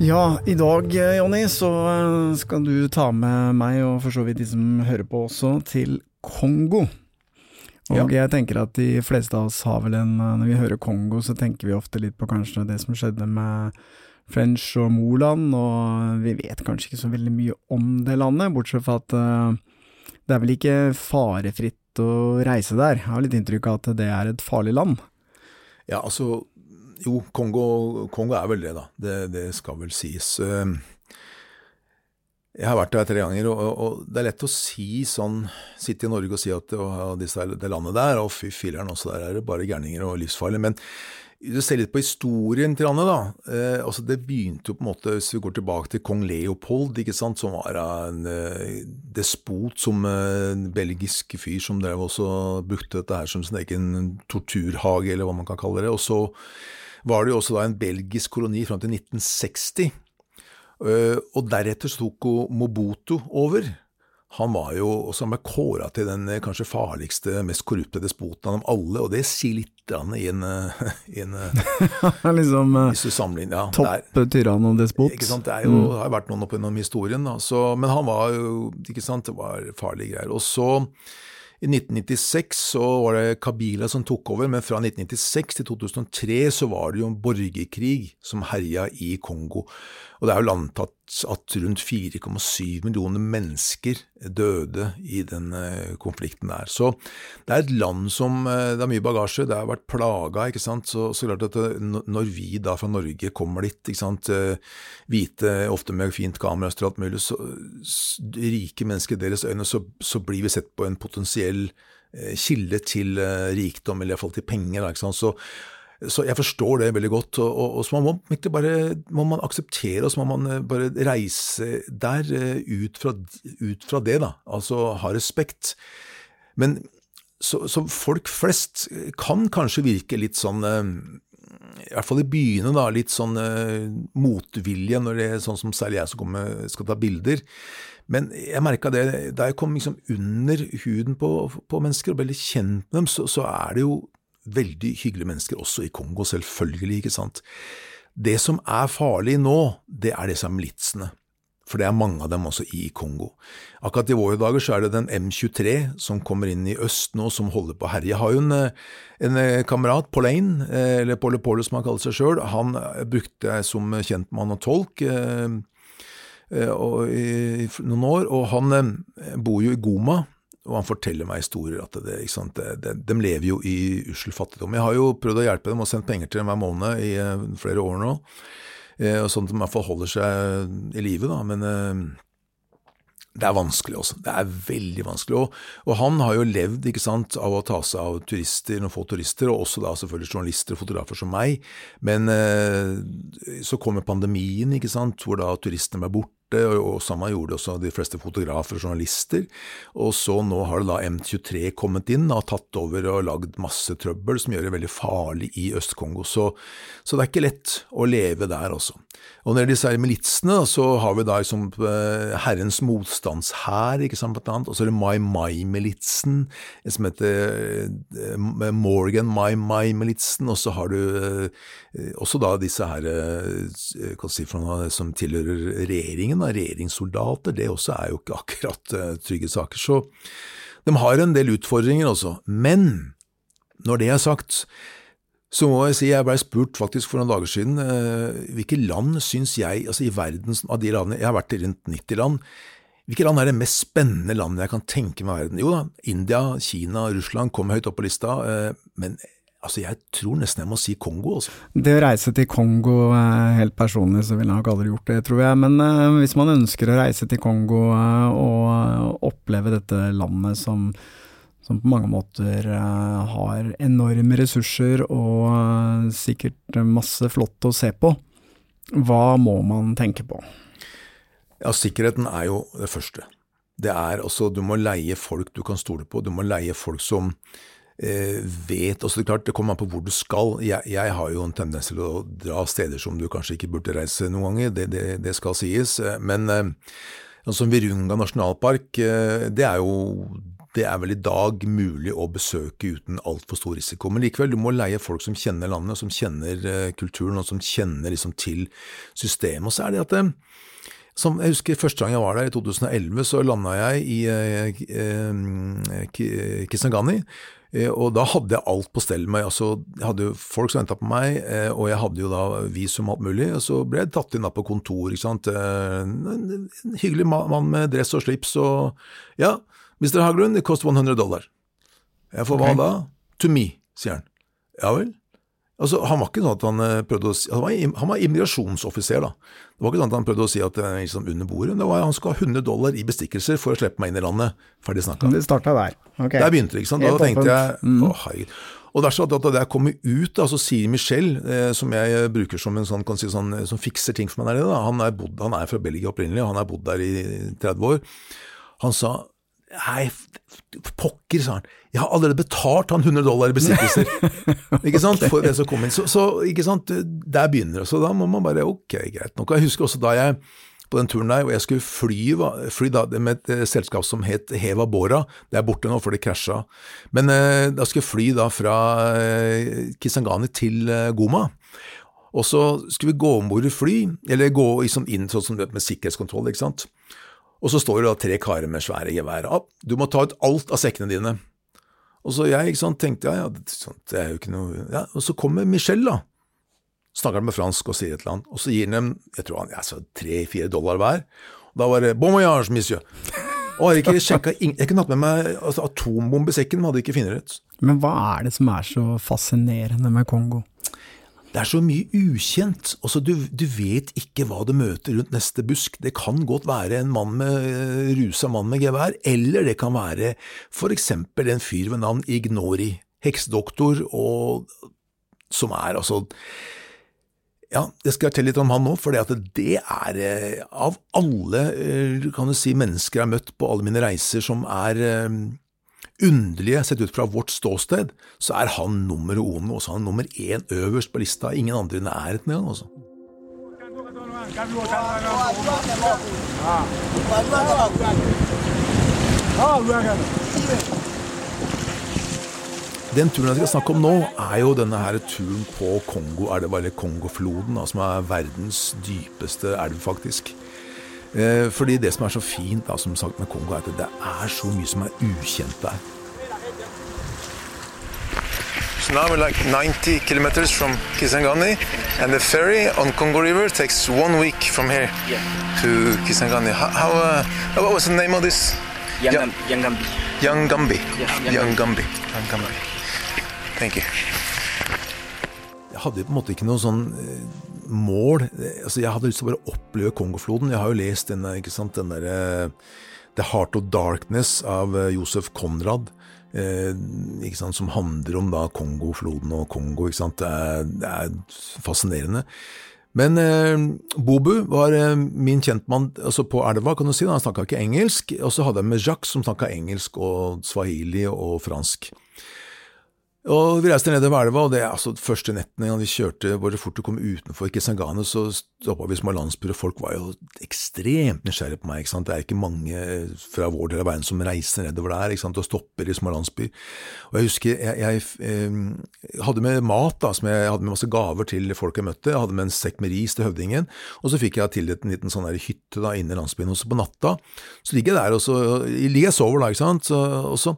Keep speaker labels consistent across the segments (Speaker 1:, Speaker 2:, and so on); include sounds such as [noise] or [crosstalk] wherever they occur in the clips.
Speaker 1: Ja, i dag, Jonny, så skal du ta med meg, og for så vidt de som hører på også, til Kongo. Og
Speaker 2: Ja.
Speaker 1: jeg tenker at de fleste av oss har vel en Når vi hører Kongo, så tenker vi ofte litt på kanskje det som skjedde med French og Moland, og vi vet kanskje ikke så veldig mye om det landet, bortsett fra at eh, det er vel ikke farefritt å reise der. Jeg har litt inntrykk av at det er et farlig land.
Speaker 2: Ja, altså Jo, Kongo, Kongo er vel det, da. Det, det skal vel sies. Eh, Jeg har vært der tre ganger, og, og- det er lett å si sånn Sitte i Norge og si at disse, det landet der, og fy filler'n, også der er det bare gærninger og livsfarlig. Men du ser litt på historien til landet, da. Eh, altså Det begynte jo på en måte, hvis vi går tilbake til kong Leopold, ikke sant, som var en eh, despot, som eh, en belgisk fyr som drev også brukte dette her som sin egen torturhage, eller hva man kan kalle det. Og så var det jo også da en belgisk koloni fram til 1960. Eh, og deretter tok hun Mobutu over. Han var jo også med kåra til den eh, kanskje farligste, mest korrupte despoten av dem alle, og det sier litt i en, eh, i en [laughs]
Speaker 1: liksom
Speaker 2: Hvis du sammenligner ja,
Speaker 1: topp tyrann og despot.
Speaker 2: ikke sant? Det er jo, har jo vært noen opp gjennom historien, da. Så, men han var jo ikke sant, det var farlige greier. Og så, i 1996, så var det Kabila som tok over, men fra 1996 til 2003 så var det jo en borgerkrig som herja i Kongo. Og det er jo antatt at rundt 4,7 millioner mennesker døde i den eh, konflikten der. Så det er et land som eh, Det er mye bagasje, det har vært plaga, ikke sant. Så, så klart at det, når vi da fra Norge kommer dit, ikke sant, eh, hvite, ofte med fint kamera og alt mulig, så rike mennesker i deres øyne, så, så blir vi sett på en potensiell eh, kilde til eh, rikdom, eller iallfall til penger. Da, ikke sant? Så, så jeg forstår det veldig godt, og, og, og så må man egentlig bare må man akseptere, og så må man eh, bare reise der eh, ut fra, ut fra det, da. Altså ha respekt. Men så, så folk flest kan kanskje virke litt sånn eh, i hvert fall i byene, da, litt sånn motvilje når det er sånn som særlig jeg som kommer, skal ta bilder. Men jeg merka det da jeg kom liksom under huden på, på mennesker og ble litt kjent med dem, så, så er det jo veldig hyggelige mennesker også i Kongo, selvfølgelig, ikke sant. Det som er farlig nå, det er disse militsene. For det er mange av dem også i Kongo. Akkurat i våre dager så er det den M23 som kommer inn i øst nå, som holder på å herje. Jeg har jo en, eh, en eh, kamerat, Pauline, eh, eller Pole Pole som han kaller seg sjøl, han brukte jeg som kjentmann og tolk og, i, noen år, og han bor jo i Goma. Og han forteller meg historier at det, ikke sant, det, de lever jo i ussel fattigdom. Jeg har jo prøvd å hjelpe dem og sendt penger til dem hver måned i eh, flere år nå. Eh, og sånn at de i hvert fall holder seg i live, da. Men eh, det er vanskelig også. Det er veldig vanskelig. Og, og han har jo levd ikke sant, av å ta seg av turister, noen få turister, og også da selvfølgelig journalister og fotografer som meg. Men eh, så kommer pandemien, ikke sant, hvor da turistene ble borte. Og, og samme gjorde også de fleste fotografer og journalister. Og så nå har det da M23 kommet inn og tatt over og lagd masse trøbbel som gjør det veldig farlig i Øst-Kongo. Så, så det er ikke lett å leve der også. Og når det gjelder disse militsene, så har vi da liksom eh, Herrens motstandshær, ikke sant, blant annet. Og så er det Mai Mai-militsen, som heter eh, Morgan Mai Mai-militsen. Og så har du eh, også da disse her eh, si som tilhører regjeringen, da, regjeringssoldater. Det også er jo ikke akkurat eh, trygge saker. Så de har en del utfordringer også. Men når det er sagt, så må jeg si jeg ble spurt faktisk for noen dager siden eh, hvilke land syns jeg, altså i verden av de landene, jeg har vært i rundt 90 land, hvilke land er det mest spennende landet jeg kan tenke meg i verden? Jo da, India, Kina, Russland kommer høyt opp på lista, eh, men altså jeg tror nesten jeg må si Kongo. Altså.
Speaker 1: Det å reise til Kongo, eh, helt personlig så ville jeg nok aldri gjort det, tror jeg. Men eh, hvis man ønsker å reise til Kongo uh, og oppleve dette landet som som på mange måter uh, har enorme ressurser og uh, sikkert masse flott å se på. Hva må man tenke på?
Speaker 2: Ja, Sikkerheten er jo det første. Det er altså, Du må leie folk du kan stole på. Du må leie folk som eh, vet også Det er klart, det kommer an på hvor du skal. Jeg, jeg, har jo en tendens til å dra steder som du kanskje ikke burde reise noen ganger, det, det, det skal sies. Men eh, som Virunga nasjonalpark, eh, det er jo det er vel i dag mulig å besøke uten altfor stor risiko. Men likevel, du må leie folk som kjenner landet, som kjenner uh, kulturen, og som kjenner liksom til systemet. Og så er det at eh, som jeg husker Første gang jeg var der, i 2011, så landa jeg i uh, Kisangani. Og da hadde jeg alt på stell med altså, Jeg hadde jo folk som venta på meg, og jeg hadde jo da visum alt mulig. Og så ble jeg tatt inn da på kontor. ikke sant? En hyggelig mann med dress og slips og Ja, Mr. Haglund, it cost 100 dollar. Jeg får hva da? To me, sier han. Ja vel. Altså, Han var ikke sånn at han eh, prøvde å si, han var, han var immigrasjonsoffiser, da. Det var ikke sånn at han prøvde å si at det er liksom under bordet. Det var Han skulle ha 100 dollar i bestikkelser for å slippe meg inn i landet. Ferdig snakka.
Speaker 1: Det starta der. Okay.
Speaker 2: Der begynte det, ikke sant. Da tenkte jeg mm. å herregud. Og det er sånn at Da jeg kommer ut, da, så sier Michel, eh, som jeg bruker som en sånn, kan si sånn, som fikser ting for meg der nede, han er, bodd, han er fra Belgia opprinnelig, han har bodd der i 30 år, han sa Nei, pokker, sa han. Jeg har allerede betalt han 100 dollar i besittelser. [laughs] ikke sant, for det som kom inn. Så, så, ikke sant, der begynner det. Så da må man bare ok, greit nok. Jeg husker også da jeg på den turen der, og jeg skulle fly, fly da, med et eh, selskap som het Heva Bora. Det er borte nå, for det krasja. Men eh, da skulle jeg fly da fra eh, Kisangani til eh, Goma. Og så skulle vi gå om bord i fly, eller gå liksom inn sånn som med sikkerhetskontroll, ikke sant. Og så står det da tre karer med svære gevær. Ah, du må ta ut alt av sekkene dine. Og så jeg ikke sant, tenkte ja, ja, det er jo ikke noe ja, Og så kommer Michel, da. Snakker med fransk og sier et eller annet. Og så gir han dem jeg tror han, ja, tre-fire dollar hver. Og da var det bon voyage, monsieur. Og har ikke sjekka Jeg kunne hatt med meg altså, atombombesekken, men hadde ikke funnet ut.
Speaker 1: Men hva er det som er så fascinerende med Kongo?
Speaker 2: Det er så mye ukjent. Altså, du, du, vet ikke hva du møter rundt neste busk. Det kan godt være en mann med, eh, rusa mann med gevær, eller det kan være for eksempel en fyr ved navn Ignori, heksedoktor, og som er altså ja, jeg skal fortelle litt om han nå, for det er eh, av alle eh, kan du si, mennesker jeg har møtt på alle mine reiser som er underlige sett ut fra vårt ståsted, så er han nummer uno, og så er han nummer én øverst på lista. Ingen andre i nærheten engang, altså. Den turen jeg skal snakke om nå, er jo denne her turen på Kongo, er bare Kongofloden, som er verdens dypeste elv, faktisk. Eh, fordi det som er så fint da, som sagt med Kongo, er at det er så mye som er ukjent der. So now we're like 90 kilometers from Kisangani, and the ferry on Congo River takes one week from here yeah. to Kisangani. How, how uh, what was the name of this?
Speaker 3: Yangambi. Yangambi.
Speaker 2: Yangambi. Yeah, Yangambi. Yangambi. Thank you. Jeg hadde på en måte ikke noe sånn eh, mål. Altså, jeg hadde lyst til å bare oppleve Kongofloden. Jeg har jo lest denne, ikke sant, den derre uh, The Heart of Darkness av uh, Josef Konrad. Ikke sant, som handler om da Kongofloden og Kongo. Det er, det er fascinerende. Men eh, Bobu var eh, min kjentmann altså på elva, kan du si. Han snakka ikke engelsk. Og så hadde jeg med Jacques, som snakka engelsk og swahili og fransk. Og Vi reiste nedover elva, og det er altså første nettene vi kjørte hvor fort vi kom utenfor Kisangane, så stoppa vi små landsbyer, og folk var jo ekstremt nysgjerrige på meg. ikke sant? Det er ikke mange fra vår del av verden som reiser nedover der ikke sant? og stopper i små landsbyer. Og Jeg husker jeg, jeg jeg, hadde med mat, da, som jeg hadde med masse gaver til folk jeg møtte. Jeg hadde med en sekk med ris til høvdingen, og så fikk jeg tildelt en liten sånn hytte da inne i landsbyen. Og så på natta så ligger jeg der, og så ligger jeg sover da, ikke sant. Så, og så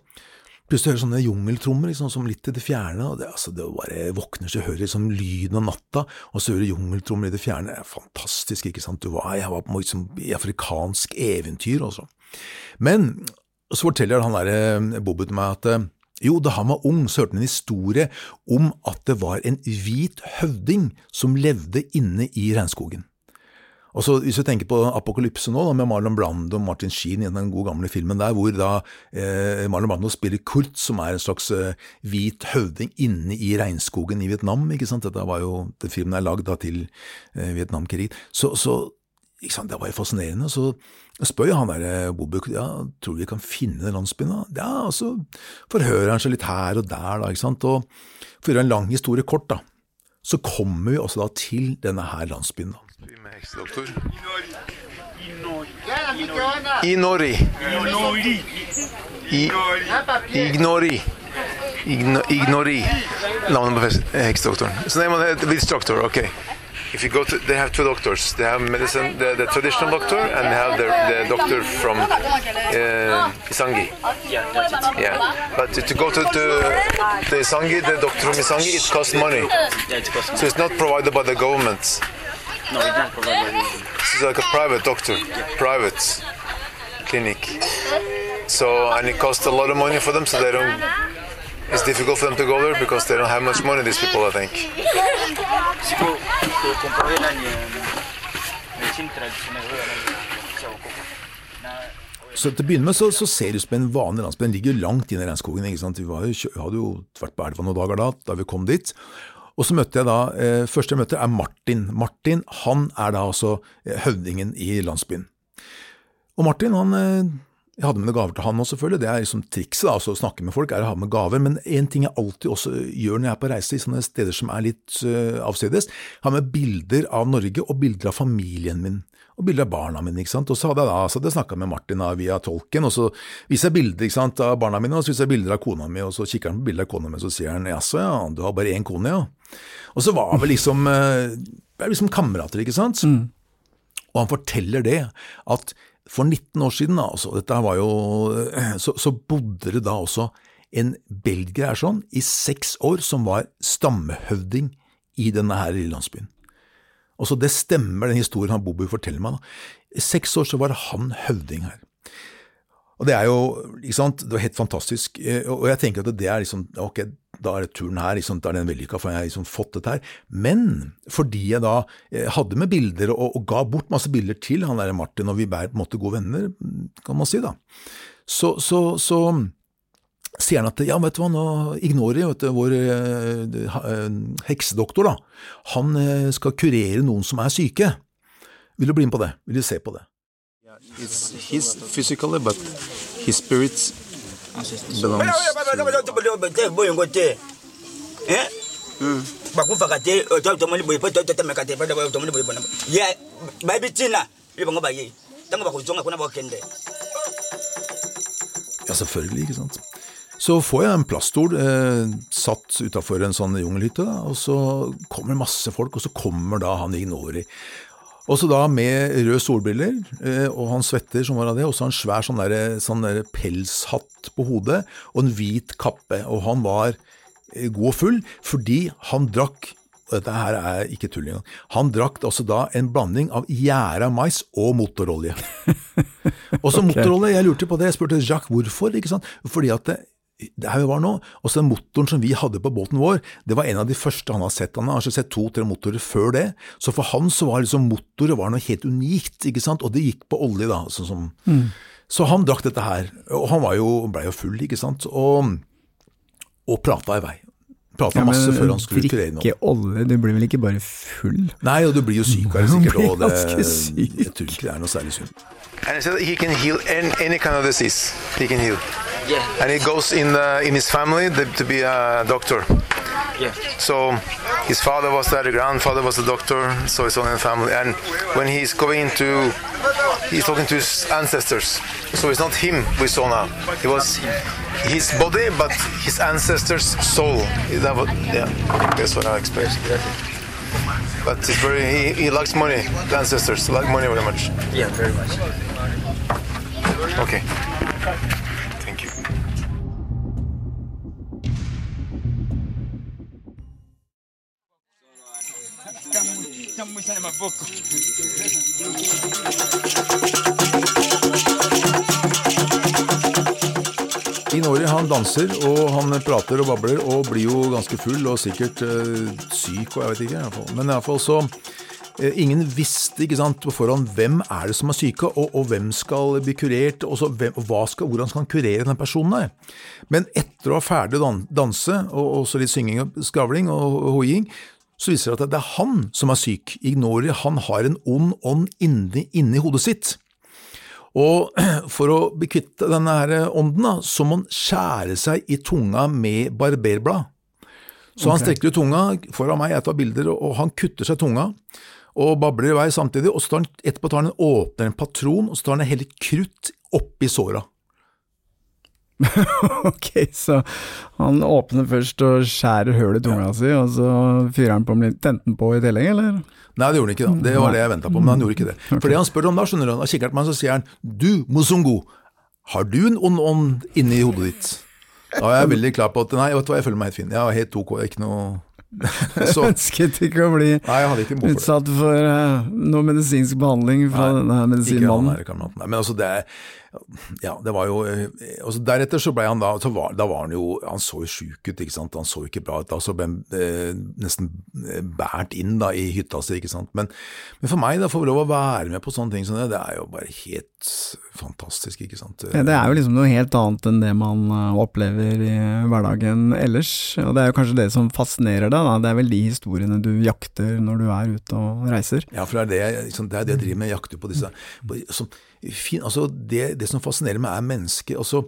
Speaker 2: Plutselig hører sånne jungeltrommer liksom, som litt i det fjerne. og det, altså, det bare våkner så hører liksom lyden av natta, og så hører du jungeltrommer i det fjerne. Det er fantastisk, ikke sant. Du var, jeg var på liksom, i afrikansk eventyr, altså. Men så forteller han derre Bobo til meg at jo, da han var ung, så hørte han en historie om at det var en hvit høvding som levde inne i regnskogen. Og så Hvis vi tenker på Apokalypse nå, da, med Marlon Brando og Martin Sheen i den gode gamle filmen der, hvor da eh, Marlon Brando spiller Kurt, som er en slags eh, hvit høvding inne i regnskogen i Vietnam. ikke sant? Dette var jo, den Filmen er lagd til eh, Vietnamkrigen. Så, så? Det var jo fascinerende. Så spør jo han der eh, Bobuk ja, tror du vi kan finne den landsbyen. da? Ja, og så forhører han seg litt her og der, da. ikke sant? Og For å gjøre en lang historie kort, da, så kommer vi også da til denne her landsbyen.
Speaker 3: Doktor. Inori. I, ignori. Igno, ignori. Navnet på heksdoktoren. Så of the witch doctor, okay. If you go to, they have two doctors. They have medicine, the, the traditional doctor, and they have the, the doctor from uh, Isangi. Yeah, but to, to go to, to the Isangi, the doctor from Isangi, it costs money. So it's not provided by the government.
Speaker 4: No, we don't provide money.
Speaker 3: It's like a private doctor, private clinic. So and it costs a lot of money for them, so they don't. It's difficult for them to go there because they don't have much money. These people, I think.
Speaker 2: Så til å begynne med så, så ser det ut som en vanlig landsby. Den ligger jo langt inn i regnskogen. ikke sant? Vi jo, hadde jo vært på elva noen dager da, da vi kom dit. Og så møtte jeg da, eh, Første jeg møtte er Martin. Martin han er da altså eh, høvdingen i landsbyen. Og Martin han, eh, jeg hadde med noen gaver til han òg, selvfølgelig. Det er liksom trikset da, altså å snakke med folk, er å ha med gaver. Men en ting jeg alltid også gjør når jeg er på reise i sånne steder som er litt uh, avsides, har med bilder av Norge og bilder av familien min. Og bilder av barna mine. ikke sant? Og så hadde jeg da, så hadde jeg snakka med Martin da, via tolken, og så viser jeg bilder ikke sant, av barna mine, og så viser jeg bilder av kona mi, og så kikker han på bilder av kona mi, og så sier han jaså ja, du har bare én kone, ja. Og så var vi liksom, uh, liksom kamerater, ikke sant. Og han forteller det, at for 19 år siden, altså, dette var jo, [clears throat] så, så bodde det da også en belgier her sånn, i seks år, som var stammehøvding i denne her lille landsbyen. Og så Det stemmer, den historien han Bobo forteller meg. da. I seks år så var han høvding her. Og Det er jo ikke sant, det var helt fantastisk. Eh, Og jeg tenker at det er liksom Ok, da er turen her, liksom, da er den vellykka, for jeg har liksom fått dette her. Men fordi jeg da eh, hadde med bilder og, og ga bort masse bilder til han der Martin, og vi er på en måte gode venner, kan man si, da, så, så, så sier han at ja, vet du hva, nå Ignori, vet du, vår eh, eh, heksedoktor, da, han eh, skal kurere noen som er syke. Vil du bli med på det? Vil du se på det?
Speaker 3: It's his physically, but his.
Speaker 2: Ja, selvfølgelig, ikke sant. Så får jeg en plaststol eh, satt utafor en sånn jungelhytte, og så kommer masse folk, og så kommer da han Ignori. Og så da med røde solbriller, eh, og han svetter som var av det, og så en svær sånn, der, sånn der pelshatt på hodet, og en hvit kappe. Og han var eh, god og full, fordi han drakk og dette her er ikke tull engang. Han drakk også da en blanding av gjæra mais og motorolje. [laughs] Også okay. motorolje, jeg lurte på det, jeg spurte Jacques hvorfor, ikke sant? Fordi at her vi var nå, Og så motoren som vi hadde på båten vår, det var en av de første han har sett. Han har sett to-tre motorer før det, så for han så var liksom motorer var noe helt unikt, ikke sant, og det gikk på olje da, sånn som Så han drakk dette her, og han var jo, ble jo full, ikke sant, og, og prata i vei. Prata masse før han skulle kurere noe.
Speaker 1: drikke olje, du blir vel ikke bare full?
Speaker 2: Nei, og du blir jo [laughs] syk av det sikkert, og det,
Speaker 1: syk.
Speaker 2: jeg tror ikke det er noe særlig sunt.
Speaker 3: And he said he can heal any, any kind of disease. He can heal.
Speaker 4: Yeah,
Speaker 3: And he goes in the, in his family to, to be a doctor.
Speaker 4: yeah.
Speaker 3: So his father was there, the grandfather was a doctor, so it's all in the family. And when he's going into, he's talking to his ancestors. So it's not him we saw now. It was his body, but his ancestors' soul. That was, yeah, that's what I expect. But it's very, he, he likes money. The ancestors like money very much.
Speaker 4: Yeah, very much.
Speaker 3: Okay.
Speaker 2: Ignori han danser og han prater og babler og blir jo ganske full og sikkert øh, syk og jeg vet ikke. i hvert fall. Men iallfall så øh, Ingen visste ikke sant, på forhånd hvem er det som er syke, og, og hvem skal bli kurert, og, så hvem, og hva skal, hvordan skal han kurere den personen der. Men etter å ha ferdig dan danse, og også litt synging og skravling og hoiing, så viser det at det er han som er syk. Ignori han har en ond ånd inni, inni hodet sitt. Og [clears throat] for å bli kvitt denne her ånden, da, så må han skjære seg i tunga med barberblad. Så han strekker ut tunga foran meg, jeg tar bilder, og han kutter seg tunga. Og babler i vei samtidig, og så tar han, etterpå tar han åpner en patron, og så tar han hele krutt oppi såra. [laughs]
Speaker 1: ok, så han åpner først og skjærer hull i tunga si, og så fyrer han på med litt tenten på i tillegg, eller?
Speaker 2: Nei, det gjorde han ikke, da. Det var det jeg venta på, men han gjorde ikke det. For det han spør om da, skjønner du, han kikker han på meg, så sier han du, Mozungo, har du en ond ånd inni hodet ditt? Da er jeg veldig klar på at nei, vet du hva, jeg føler meg helt fin. Jeg har helt ok, ikke noe [laughs] så,
Speaker 1: Ønsket ikke å bli
Speaker 2: Nei, ikke for
Speaker 1: utsatt for uh, noe medisinsk behandling fra
Speaker 2: Nei,
Speaker 1: denne
Speaker 2: Ikke han
Speaker 1: medisinmannen.
Speaker 2: her. Nei, Men altså, det er Ja, det var jo og så Deretter så ble han da så var, Da var han jo Han så jo sjuk ut, ikke sant. Han så ikke bra ut. Da så ble han eh, nesten eh, båret inn da i hytta si, ikke sant. Men, men for meg, da, få lov å være med på sånne ting som det, det er jo bare helt fantastisk, ikke sant.
Speaker 1: Ja, det er jo liksom noe helt annet enn det man eh, opplever i hverdagen ellers, og det er jo kanskje det som fascinerer deg, da. Det er vel de historiene du jakter når du er ute og reiser.
Speaker 2: Ja, for det er det, liksom, det, er det jeg driver med, jeg jakter på disse på, som, fin, altså det, det som fascinerer meg, er mennesket. Altså,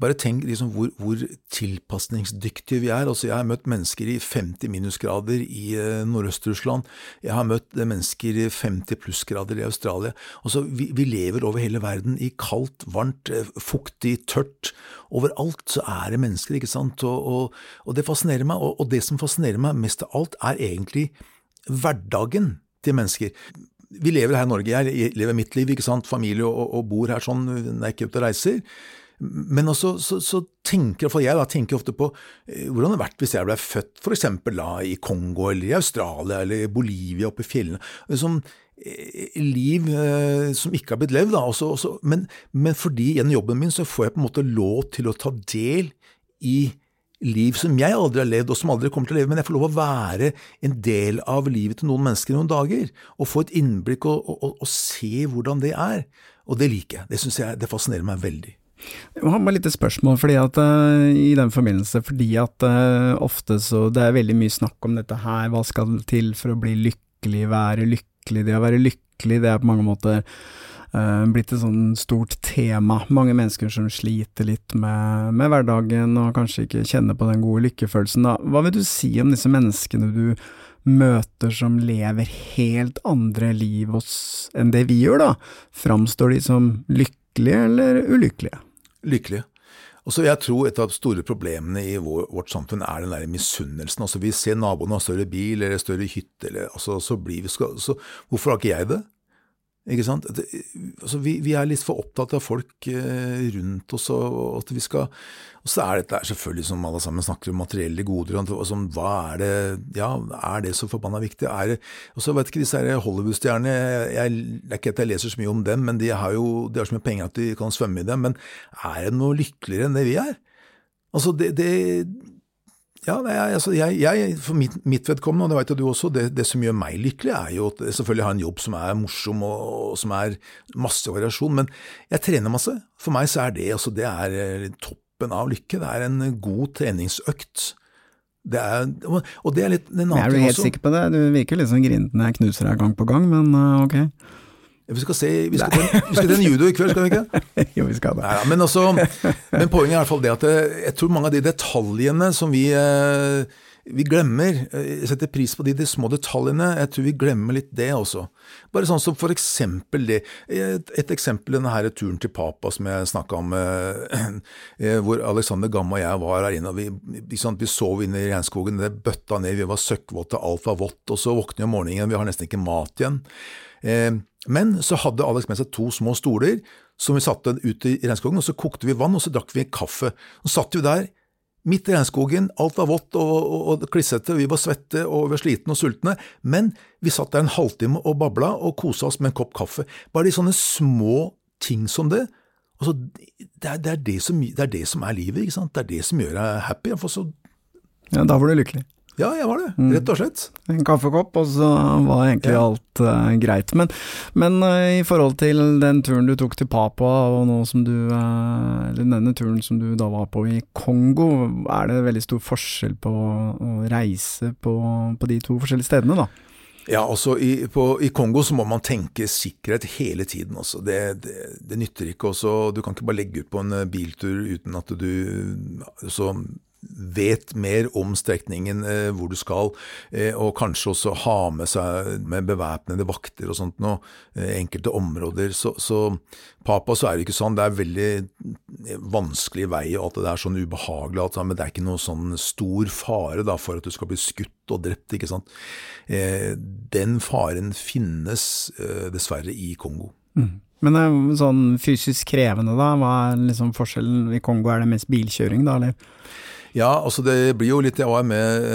Speaker 2: bare tenk liksom hvor, hvor tilpasningsdyktige vi er. Altså, jeg har møtt mennesker i 50 minusgrader i eh, Nordøst-Russland. Jeg har møtt eh, mennesker i 50 plussgrader i Australia. Altså, vi, vi lever over hele verden i kaldt, varmt, eh, fuktig, tørt. Overalt så er det mennesker, ikke sant. Og, og, og det fascinerer meg. Og, og det som fascinerer meg mest av alt, er egentlig hverdagen til mennesker vi lever her i Norge, jeg lever mitt liv, ikke sant, familie og, og bor her sånn når jeg ikke ute og reiser. Men også så, så tenker iallfall jeg da, tenker ofte på eh, hvordan det hadde vært hvis jeg ble født for eksempel da i Kongo eller i Australia eller i Bolivia oppe i fjellene. Liksom, eh, liv eh, som ikke har blitt levd, da. Også, også, men, men fordi gjennom jobben min så får jeg på en måte lov til å ta del i liv som jeg aldri har levd, og som aldri kommer til å leve, men jeg får lov å være en del av livet til noen mennesker noen dager, og få et innblikk og, og, og, se hvordan det er. Og det liker jeg. Det synes jeg, det fascinerer meg veldig.
Speaker 1: Jeg har bare litt spørsmål, fordi at uh, i den forbindelse, fordi at uh, ofte så Det er veldig mye snakk om dette her, hva skal til for å bli lykkelig, være lykkelig, det å være lykkelig, det er på mange måter blitt et sånn stort tema. Mange mennesker som sliter litt med, med hverdagen og kanskje ikke kjenner på den gode lykkefølelsen. Da. Hva vil du si om disse menneskene du møter som lever helt andre liv oss enn det vi gjør, da? Framstår de som lykkelige eller ulykkelige?
Speaker 2: Lykkelige. Og Jeg tror et av de store problemene i vår, vårt samfunn er den der misunnelsen. Altså Vi ser naboene har større bil eller større hytte, eller, altså, så blir vi, skal, hvorfor har ikke jeg det? Ikke sant? Det, altså, vi, vi, er litt for opptatt av folk eh, rundt oss, og at vi skal Og så er dette selvfølgelig, som alle sammen snakker om, materielle goder. Og som, hva er det Ja, er det så forbanna viktig? Er det, og så vet ikke disse Hollywood-stjernene jeg, Det er ikke at jeg leser så mye om dem, men de har jo de har så mye penger at de kan svømme i dem. Men er det noe lykkeligere enn det vi er? Altså, det, det ja, nei, altså jeg, jeg, for mitt, mitt vedkommende, og det vet jo du også, det, det, som gjør meg lykkelig, er jo at selvfølgelig har en jobb som er morsom og, og som er masse variasjon, men jeg trener masse. For meg så er det, altså, det er toppen av lykke. Det er en god treningsøkt. Det er, og det er litt en annen
Speaker 1: ting også. Er du helt sikker på det? Du virker litt sånn grinten jeg knuser deg gang på gang, men uh, ok.
Speaker 2: Vi skal se, vi skal, til, vi skal til en judo i kveld, skal vi ikke? [laughs]
Speaker 1: jo, vi skal det.
Speaker 2: Nei, men, også, men poenget er i hvert fall det at jeg tror mange av de detaljene som vi, vi glemmer, jeg setter pris på de, de, små detaljene, jeg tror vi glemmer litt det også. Bare sånn som for eksempel det, et, et eksempel denne her turen til Papa som jeg snakka om, [clears throat] hvor Alexander Gamma og jeg var her inne, og vi, vi sov inne i regnskogen, det bøtta ned, vi var søkkvåte, alt var vått, og så våkner vi om morgenen, vi har nesten ikke mat igjen. Men så hadde Alex med seg to små stoler som vi satte ut i regnskogen, og så kokte vi vann, og så drakk vi kaffe. Så satt vi der midt i regnskogen, alt var vått og, og, og klissete, vi var svette og vi var slitne og sultne, men vi satt der en halvtime og babla og kosa oss med en kopp kaffe. Bare de sånne små ting som det. Altså, det, er, det, er det, som, det, er, det som, er livet, ikke sant? det er det som gjør deg happy. For så
Speaker 1: ja, da var du lykkelig.
Speaker 2: Ja, jeg var det, rett og slett.
Speaker 1: En kaffekopp, og så var egentlig ja. alt uh, greit. Men, men uh, i forhold til den turen du tok til Papua, og nå som du uh, Eller denne turen som du da var på i Kongo, er det veldig stor forskjell på å reise på, på de to forskjellige stedene, da?
Speaker 2: Ja, altså i, på, i, Kongo så må man tenke sikkerhet hele tiden. Også. Det, det, det nytter ikke også, Du kan ikke bare legge ut på en biltur uten at du så vet mer om strekningen eh, hvor du skal, eh, og kanskje også ha med seg med bevæpnede vakter og sånt noe, eh, enkelte områder. Så, så Papa så er det ikke sånn, det er veldig vanskelig vei og alt det er sånn ubehagelig, altså, men det er ikke noe sånn stor fare da, for at du skal bli skutt og drept, ikke sant. Eh, den faren finnes eh, dessverre i Kongo. Mm.
Speaker 1: Men sånn fysisk krevende, da? Hva er liksom forskjellen? I Kongo er det mest bilkjøring, da, eller?
Speaker 2: Ja, altså det blir jo litt Jeg var med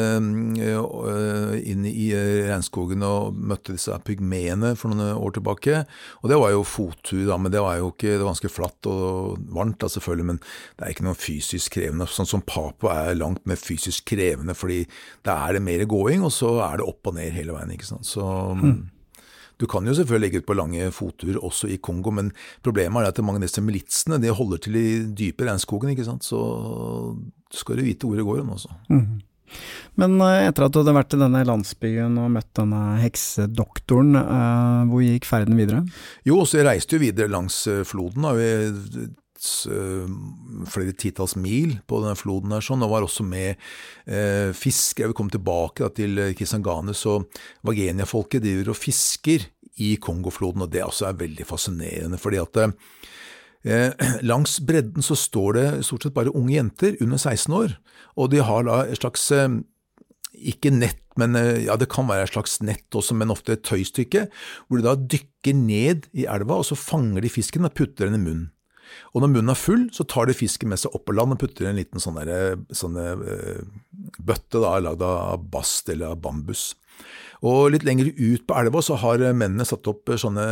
Speaker 2: uh, inn i eh, regnskogen og møtte disse pygmeene for noen år tilbake. Og det var jo fottur, da, men det var jo ikke Det var ganske flatt og varmt, da selvfølgelig, men det er ikke noe fysisk krevende. Sånn som Papo er langt mer fysisk krevende, fordi da er det mer gåing, og så er det opp og ned hele veien, ikke sant. Så mm. Du kan jo selvfølgelig legge ut på lange fotturer også i Kongo, men problemet er at mange av disse militsene de holder til i dype regnskogen, ikke sant. Så skal du vite hvor det går hen, altså. Mm.
Speaker 1: Men eh, etter at du hadde vært i denne landsbyen og møtt denne heksedoktoren, uh, hvor gikk ferden videre?
Speaker 2: Jo, så jeg reiste jo videre langs eh, floden. da, vi flere titalls mil på denne floden her, sånn, og var også med eh, fiskere. Vi kom tilbake da, til Kisangane, så Vagenia-folket driver og fisker i Kongofloden, og det også er veldig fascinerende. fordi at Eh, [clears throat] langs bredden så står det stort sett bare unge jenter under 16 år, og de har da et slags eh, ikke nett, men eh, ja, det kan være et slags nett også, men ofte et tøystykke, hvor de da dykker ned i elva, og så fanger de fisken og putter den i munnen. Og når munnen er full, så tar de fisken med seg opp på land og putter i en liten sånn sånne, bøtte da, lagd av bast eller av bambus. Og litt lenger ut på elva så har mennene satt opp sånne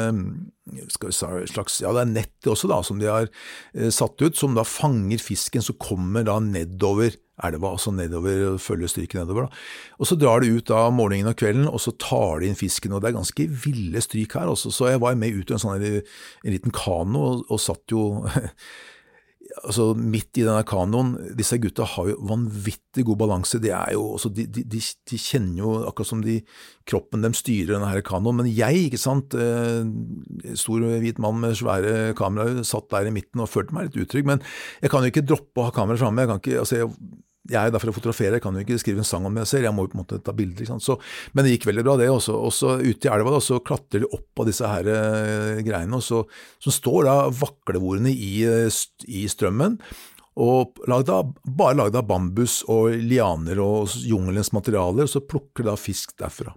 Speaker 2: skal vi si, slags, ja det er nett også da, som de har eh, satt ut, som da fanger fisken som kommer da nedover elva, altså nedover, følger stryket nedover. da. Og Så drar de ut da morgenen og kvelden, og så tar de inn fisken. og Det er ganske ville stryk her. også, Så jeg var med ut i en sånn en liten kano og, og satt jo [laughs] altså midt i denne kanoen, disse gutta har jo vanvittig god balanse. De, jo, altså de, de, de, kjenner jo akkurat som de, kroppen dem styrer denne her kanoen. Men jeg, ikke sant, eh, stor hvit mann med svære kameraer, satt der i midten og følte meg litt utrygg. Men jeg kan jo ikke droppe å ha kameraet framme. Jeg kan ikke, altså jeg jeg er der for å fotografere, jeg kan jo ikke skrive en sang om jeg ser, jeg må jo på en måte ta bilder. Så, men det gikk veldig bra, det også. Og så ute i elva da, så klatrer de opp av disse her uh, greiene, så, som står da vaklevorene i, uh, i strømmen. Og laget av, bare lagd av bambus og lianer og jungelens materialer, og så plukker de da fisk derfra.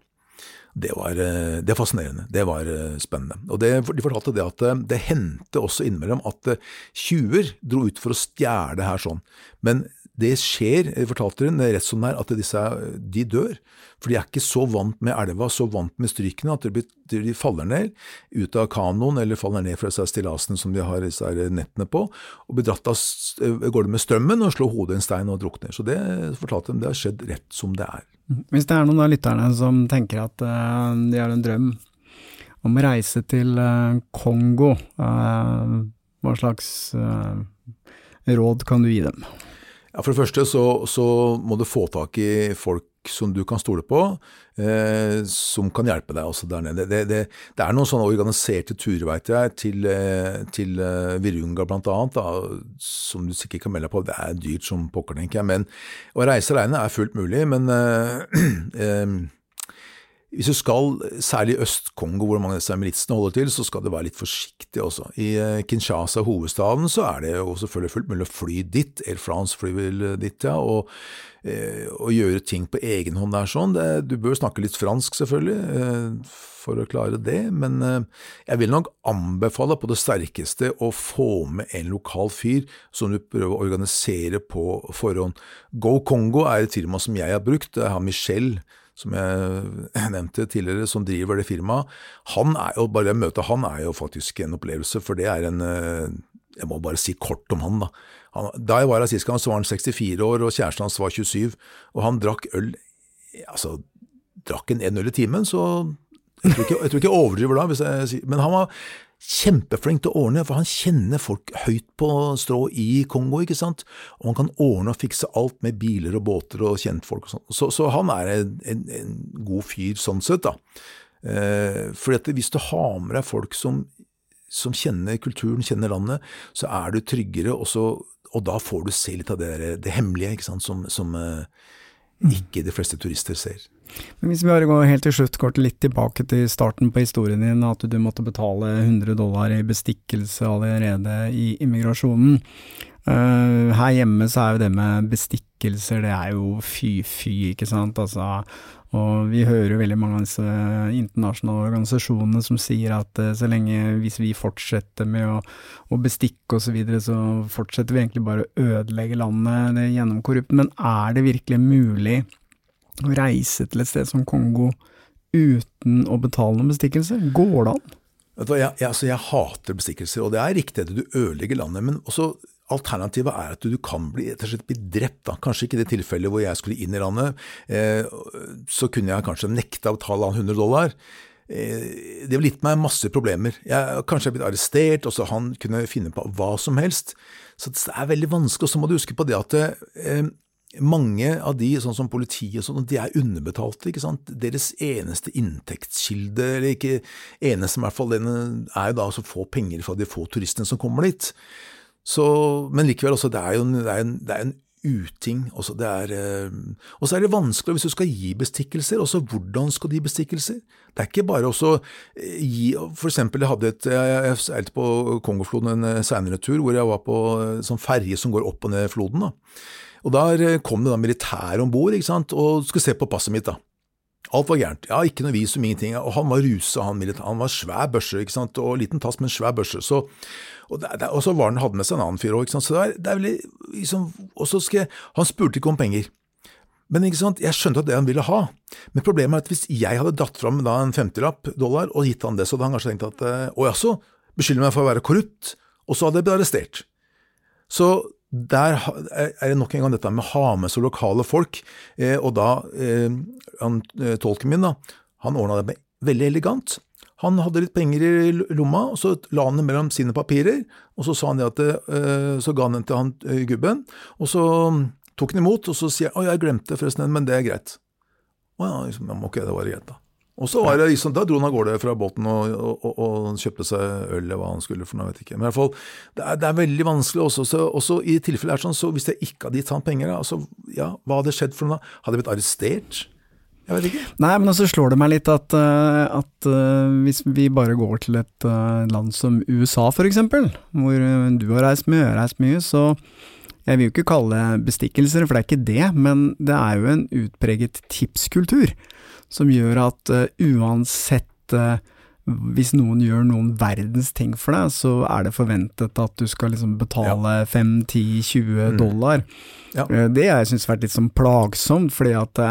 Speaker 2: Det var, eh, det var, fascinerende. Det var spennende. Og det, De fortalte det at det hendte også innimellom at tjuver dro ut for å stjele her sånn. Men det skjer, fortalte hun, rett som det er, at disse de dør. For de er ikke så vant med elva, så vant med strykene, at de, de faller ned ut av kanoen eller faller ned fra disse stillasene som de har disse nettene på, og blir dratt av gårde med strømmen og slår hodet i en stein og drukner. Så det fortalte de, det har skjedd rett som det er.
Speaker 1: Hvis det er noen av lytterne som tenker at uh, de har en drøm om å reise til Kongo, hva slags råd kan du gi dem?
Speaker 2: Ja, For det første så, så, må du få tak i folk som du kan stole på, eh, som kan hjelpe deg også der nede. Det, det, det er noen sånne organiserte turer, veit jeg, til, eh, til uh, Virunga annet, som du sikkert kan melde deg på. Det er dyrt som pokker, tenker jeg. Men å reise alene er fullt mulig. Men eh, [clears throat] eh hvis du skal, særlig i Øst-Kongo, hvor mange av disse militsene holder til, så skal du være litt forsiktig også. I eh, Kinshasa, hovedstaden, så er det jo selvfølgelig fullt mulig å fly dit. Air France flyr vel dit, ja. Og, eh, og gjøre ting på egen hånd der sånn. Det, du bør snakke litt fransk, selvfølgelig, eh, for å klare det. Men jeg vil nok anbefale på det sterkeste å få med en lokal fyr som du prøver å organisere på forhånd. Go Congo er et firma som jeg har brukt. Det har Michel som jeg [clears throat] nevnte tidligere, som driver det firmaet, han er jo, bare møtet han er jo faktisk en opplevelse, for det er en eh, Jeg må bare si kort om han, da. Han, da jeg var her sist gang, så var han 64 år, og kjæresten hans var 27, og han drakk øl Altså, drakk en øl i timen, så jeg tror ikke jeg, tror ikke jeg overdriver da, jeg, men han var kjempeflink til å ordne, for han kjenner folk høyt på strå i Kongo, ikke sant, og han kan ordne og fikse alt med biler og båter og kjentfolk og sånn. Så, så, han er en, en, en, god fyr sånn sett, da. Eh, for hvis du har med deg folk som, som, kjenner kulturen, kjenner landet, så er du tryggere, og, så, og da får du se litt av det, det hemmelige, ikke sant, som, som eh, ikke de fleste turister ser.
Speaker 1: Men Hvis vi bare går helt til slutt, går litt tilbake til starten på historien din, at du måtte betale 100 dollar i bestikkelse allerede i immigrasjonen. Uh, her hjemme så er jo det med bestikkelser, det er jo fy-fy, ikke sant. Altså, og vi hører jo veldig mange av disse internasjonale organisasjonene som sier at uh, så lenge hvis vi fortsetter med å, å bestikke osv., så, videre, så fortsetter vi egentlig bare å ødelegge landet det gjennom korrupt. Men er det virkelig mulig å reise til et sted som Kongo uten å betale noen bestikkelse? Går det an?
Speaker 2: Jeg, jeg, altså jeg, hater bestikkelser, og det er riktig at du ødelegger landet. Men også alternativet er at du, kan bli, bli drept. Da. Kanskje ikke i det tilfellet hvor jeg skulle inn i landet. Eh, så kunne jeg kanskje nekta å betale han 100 dollar. Eh, det ville gitt meg masse problemer. Jeg Kanskje jeg blitt arrestert, og så han kunne finne på hva som helst. Så det er veldig vanskelig. Og så må du huske på det at eh, mange av de, sånn som politiet, og sånn, de er underbetalte. ikke sant? Deres eneste inntektskilde, eller ikke eneste, i hvert fall, er jo da å få penger fra de få turistene som kommer dit. Så, men likevel, også, det er jo en, det er en, det er en uting. Også det er, eh, og så er det vanskelig hvis du skal gi bestikkelser. også Hvordan skal du gi bestikkelser? Det er ikke bare å eh, gi For eksempel, jeg hadde et, jeg seilte på Kongofloden en eh, seinere tur, hvor jeg var på sånn ferje som går opp og ned floden. da. Og Der kom det da militære om bord og skulle se på passet mitt. da. Alt var gærent. Ja, ikke noe visum, ingenting. Og han var rusa, han, han var svær børse, ikke sant? og liten tass, men svær børse. Så, og, der, og, så var han, hadde med seg en annen fyr òg, så det er, det er veldig liksom, Og så skal jeg Han spurte ikke om penger. Men ikke sant, jeg skjønte at det han ville ha. Men problemet er at hvis jeg hadde dratt fram da en femtilapp dollar og gitt han det, så hadde han kanskje tenkt at eh, å jaså, beskylder meg for å være korrupt, og så hadde jeg blitt arrestert. Så der er det nok en gang dette med å ha med seg lokale folk. Eh, og da eh, han, eh, Tolken min da, han ordna det veldig elegant. Han hadde litt penger i lomma, og så la han det mellom sine papirer. Og så sa han det at eh, så ga han den til han gubben, og så tok han imot, og så sier han å, jeg glemte forresten den, men det er greit. Å ja, liksom, ok, det var greit, da. Og så var det liksom, Da dro han av gårde fra båten og, og, og, og, kjøpte seg øl eller hva han skulle for noe, vet ikke. Men i hvert fall, det er, det er veldig vanskelig også. Så, også i tilfellet er sånn, så hvis jeg ikke hadde gitt han penger, altså, ja, hva hadde skjedd for noe? Hadde jeg blitt arrestert? Jeg vet ikke.
Speaker 1: Nei, men så slår det meg litt at, uh, at uh, hvis vi bare går til et uh, land som USA f.eks., hvor du har reist mye, jeg har reist mye, så jeg vil jo ikke kalle det bestikkelser, for det er ikke det, men det er jo en utpreget tipskultur som gjør at uh, uansett uh, hvis noen gjør noen verdens ting for deg, så er det forventet at du skal liksom betale ja. 5-10-20 mm. dollar. Ja. Uh, det jeg syntes vært litt sånn plagsomt, fordi at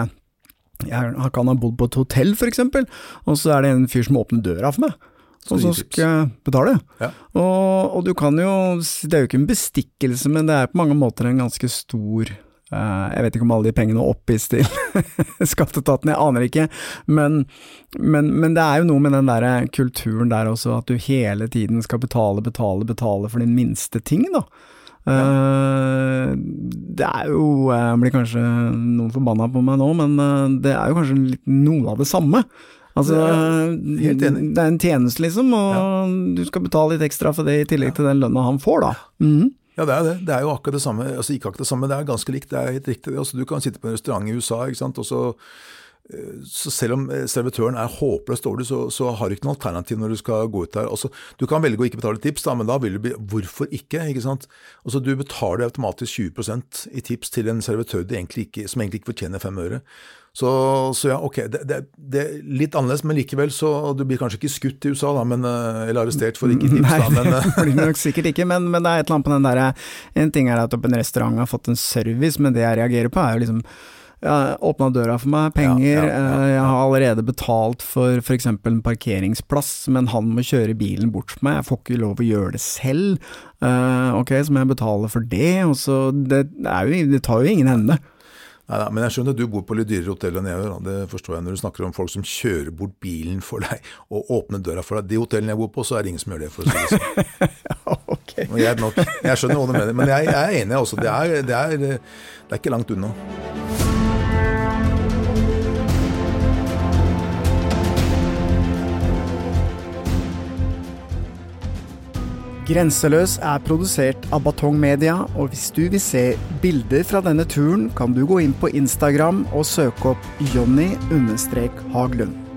Speaker 1: jeg kan ha bodd på et hotell, for eksempel, og så er det en fyr som åpner døra for meg. Og så skal jeg betale. Ja. Og, og, du kan jo Det er jo ikke en bestikkelse, men det er på mange måter en ganske stor Eh, jeg vet ikke om alle de pengene oppgis til [laughs] skatteetaten, jeg aner ikke. Men, men, men, det er jo noe med den der kulturen der også, at du hele tiden skal betale, betale, betale for din minste ting, da. Ja. Uh, det er jo Jeg blir kanskje noen forbanna på meg nå, men det er jo kanskje litt noe av det samme. Altså, det er, det er en tjeneste, liksom, og ja. du skal betale litt ekstra for det i tillegg ja. til den lønna han får, da. Mm.
Speaker 2: Ja, det er det. Det er jo akkurat det samme. Altså ikke akkurat det samme, det er ganske likt. Det er helt riktig. Altså, du kan sitte på en restaurant i USA, ikke sant, og så så selv om eh, servitøren er håpløst dårlig, så, så har du ikke noe alternativ når du skal gå ut der. Altså, du kan velge å ikke betale tips, da, men da vil du bli Hvorfor ikke? ikke sant? Altså, du betaler automatisk 20% i tips til en servitør egentlig ikke, som egentlig ikke fortjener fem øre. Så, så ja, ok, det, det, det, er litt annerledes, men likevel så Du blir kanskje ikke skutt i USA, da, men, eh, eller arrestert for ikke tips,
Speaker 1: Nei,
Speaker 2: da, men
Speaker 1: det [laughs] blir det nok sikkert ikke, men, men det er et eller annet på den derre En ting er at en restaurant har fått en service, men det jeg reagerer på er jo liksom ja, åpna døra for meg, penger,
Speaker 2: Ja, ja, ja,
Speaker 1: eh, jeg har allerede betalt for f.eks. en parkeringsplass, men han må kjøre bilen bort for meg, jeg får ikke lov å gjøre det selv. Uh, ok, så må jeg betale for det, og så Det, jo, det tar jo ingen ende.
Speaker 2: Neida, men jeg skjønner at du bor på litt dyrere hotell enn jeg gjør. Det forstår jeg når du snakker om folk som kjører bort bilen for deg [laughs] og åpner døra for deg. De hotellene jeg bor på, så er det ingen som gjør det, for å si det sånn. [laughs] okay. Jeg, jeg skjønner hva du mener, men jeg, jeg er enig også. Det er, det, er, det er ikke langt unna.
Speaker 1: Grenseløs er produsert av Batong Media, og hvis du vil se bilder fra denne turen, kan du gå inn på Instagram og søke opp Jonny-Haglund.